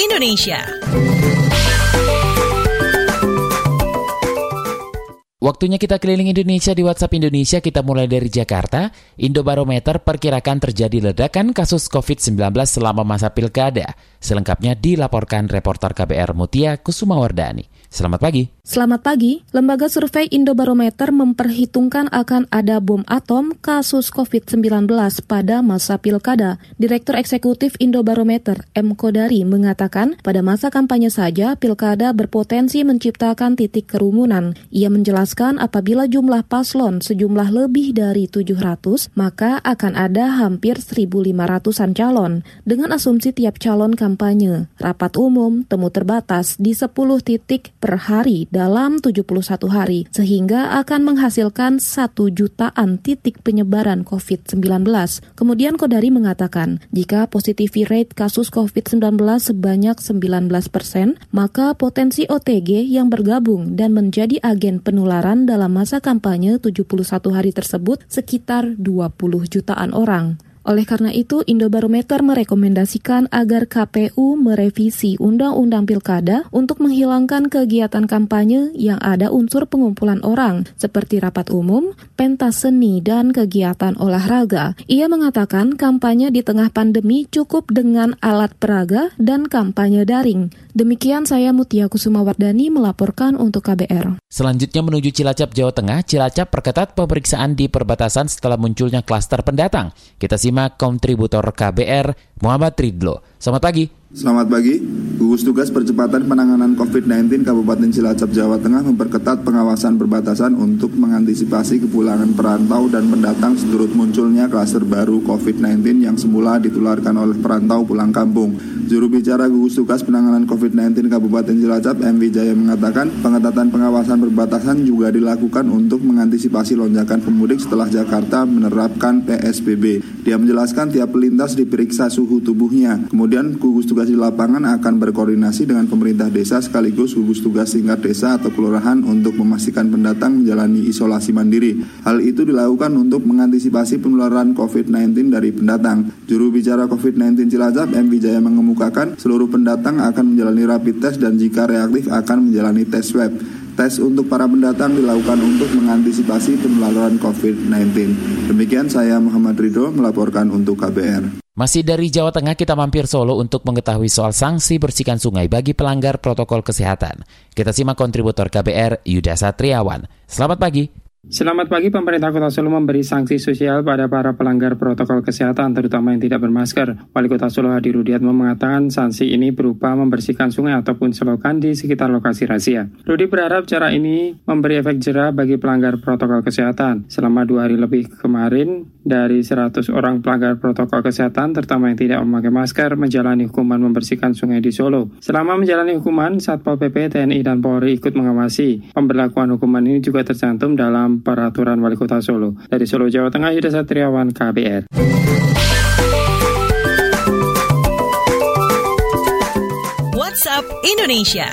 Indonesia. Waktunya kita keliling Indonesia di WhatsApp Indonesia. Kita mulai dari Jakarta. Indobarometer perkirakan terjadi ledakan kasus COVID-19 selama masa pilkada. Selengkapnya dilaporkan reporter KBR Mutia Kusumawardani. Selamat pagi. Selamat pagi. Lembaga survei Indobarometer memperhitungkan akan ada bom atom kasus COVID-19 pada masa pilkada. Direktur Eksekutif Indobarometer M. Kodari mengatakan pada masa kampanye saja pilkada berpotensi menciptakan titik kerumunan. Ia menjelaskan apabila jumlah paslon sejumlah lebih dari 700, maka akan ada hampir 1.500-an calon dengan asumsi tiap calon kampanye. Rapat umum, temu terbatas di 10 titik per hari dalam 71 hari, sehingga akan menghasilkan 1 jutaan titik penyebaran COVID-19. Kemudian Kodari mengatakan, jika positivity rate kasus COVID-19 sebanyak 19 persen, maka potensi OTG yang bergabung dan menjadi agen penularan dalam masa kampanye 71 hari tersebut sekitar 20 jutaan orang. Oleh karena itu, Indobarometer merekomendasikan agar KPU merevisi Undang-Undang Pilkada untuk menghilangkan kegiatan kampanye yang ada unsur pengumpulan orang, seperti rapat umum, pentas seni, dan kegiatan olahraga. Ia mengatakan kampanye di tengah pandemi cukup dengan alat peraga dan kampanye daring. Demikian saya Mutia Kusumawardani melaporkan untuk KBR. Selanjutnya menuju Cilacap, Jawa Tengah, Cilacap perketat pemeriksaan di perbatasan setelah munculnya klaster pendatang. Kita simak kontributor KBR Muhammad Ridlo. Selamat pagi. Selamat pagi. Gugus Tugas Percepatan Penanganan COVID-19 Kabupaten Cilacap, Jawa Tengah memperketat pengawasan perbatasan untuk mengantisipasi kepulangan perantau dan pendatang seturut munculnya klaster baru COVID-19 yang semula ditularkan oleh perantau pulang kampung. Juru bicara Gugus Tugas Penanganan COVID-19 Kabupaten Cilacap, M. Wijaya mengatakan pengetatan pengawasan perbatasan juga dilakukan untuk mengantisipasi lonjakan pemudik setelah Jakarta menerapkan PSBB. Dia menjelaskan tiap pelintas diperiksa suhu tubuhnya. Kemudian gugus tugas tugas di lapangan akan berkoordinasi dengan pemerintah desa sekaligus gugus tugas tingkat desa atau kelurahan untuk memastikan pendatang menjalani isolasi mandiri. Hal itu dilakukan untuk mengantisipasi penularan COVID-19 dari pendatang. Juru bicara COVID-19 Cilacap, M. Wijaya mengemukakan seluruh pendatang akan menjalani rapid test dan jika reaktif akan menjalani tes swab. Tes untuk para pendatang dilakukan untuk mengantisipasi penularan COVID-19. Demikian saya Muhammad Ridho melaporkan untuk KBR. Masih dari Jawa Tengah kita mampir Solo untuk mengetahui soal sanksi bersihkan sungai bagi pelanggar protokol kesehatan. Kita simak kontributor KBR Yuda Satriawan. Selamat pagi. Selamat pagi, pemerintah Kota Solo memberi sanksi sosial pada para pelanggar protokol kesehatan, terutama yang tidak bermasker. Wali Kota Solo Hadi Rudiatmo mengatakan sanksi ini berupa membersihkan sungai ataupun selokan di sekitar lokasi razia. Rudi berharap cara ini memberi efek jerah bagi pelanggar protokol kesehatan. Selama dua hari lebih kemarin, dari 100 orang pelanggar protokol kesehatan, terutama yang tidak memakai masker, menjalani hukuman membersihkan sungai di Solo. Selama menjalani hukuman, Satpol PP, TNI, dan Polri ikut mengawasi. Pemberlakuan hukuman ini juga tercantum dalam dalam peraturan Wali Kota Solo. Dari Solo, Jawa Tengah, Yuda Satriawan, KBR. WhatsApp Indonesia.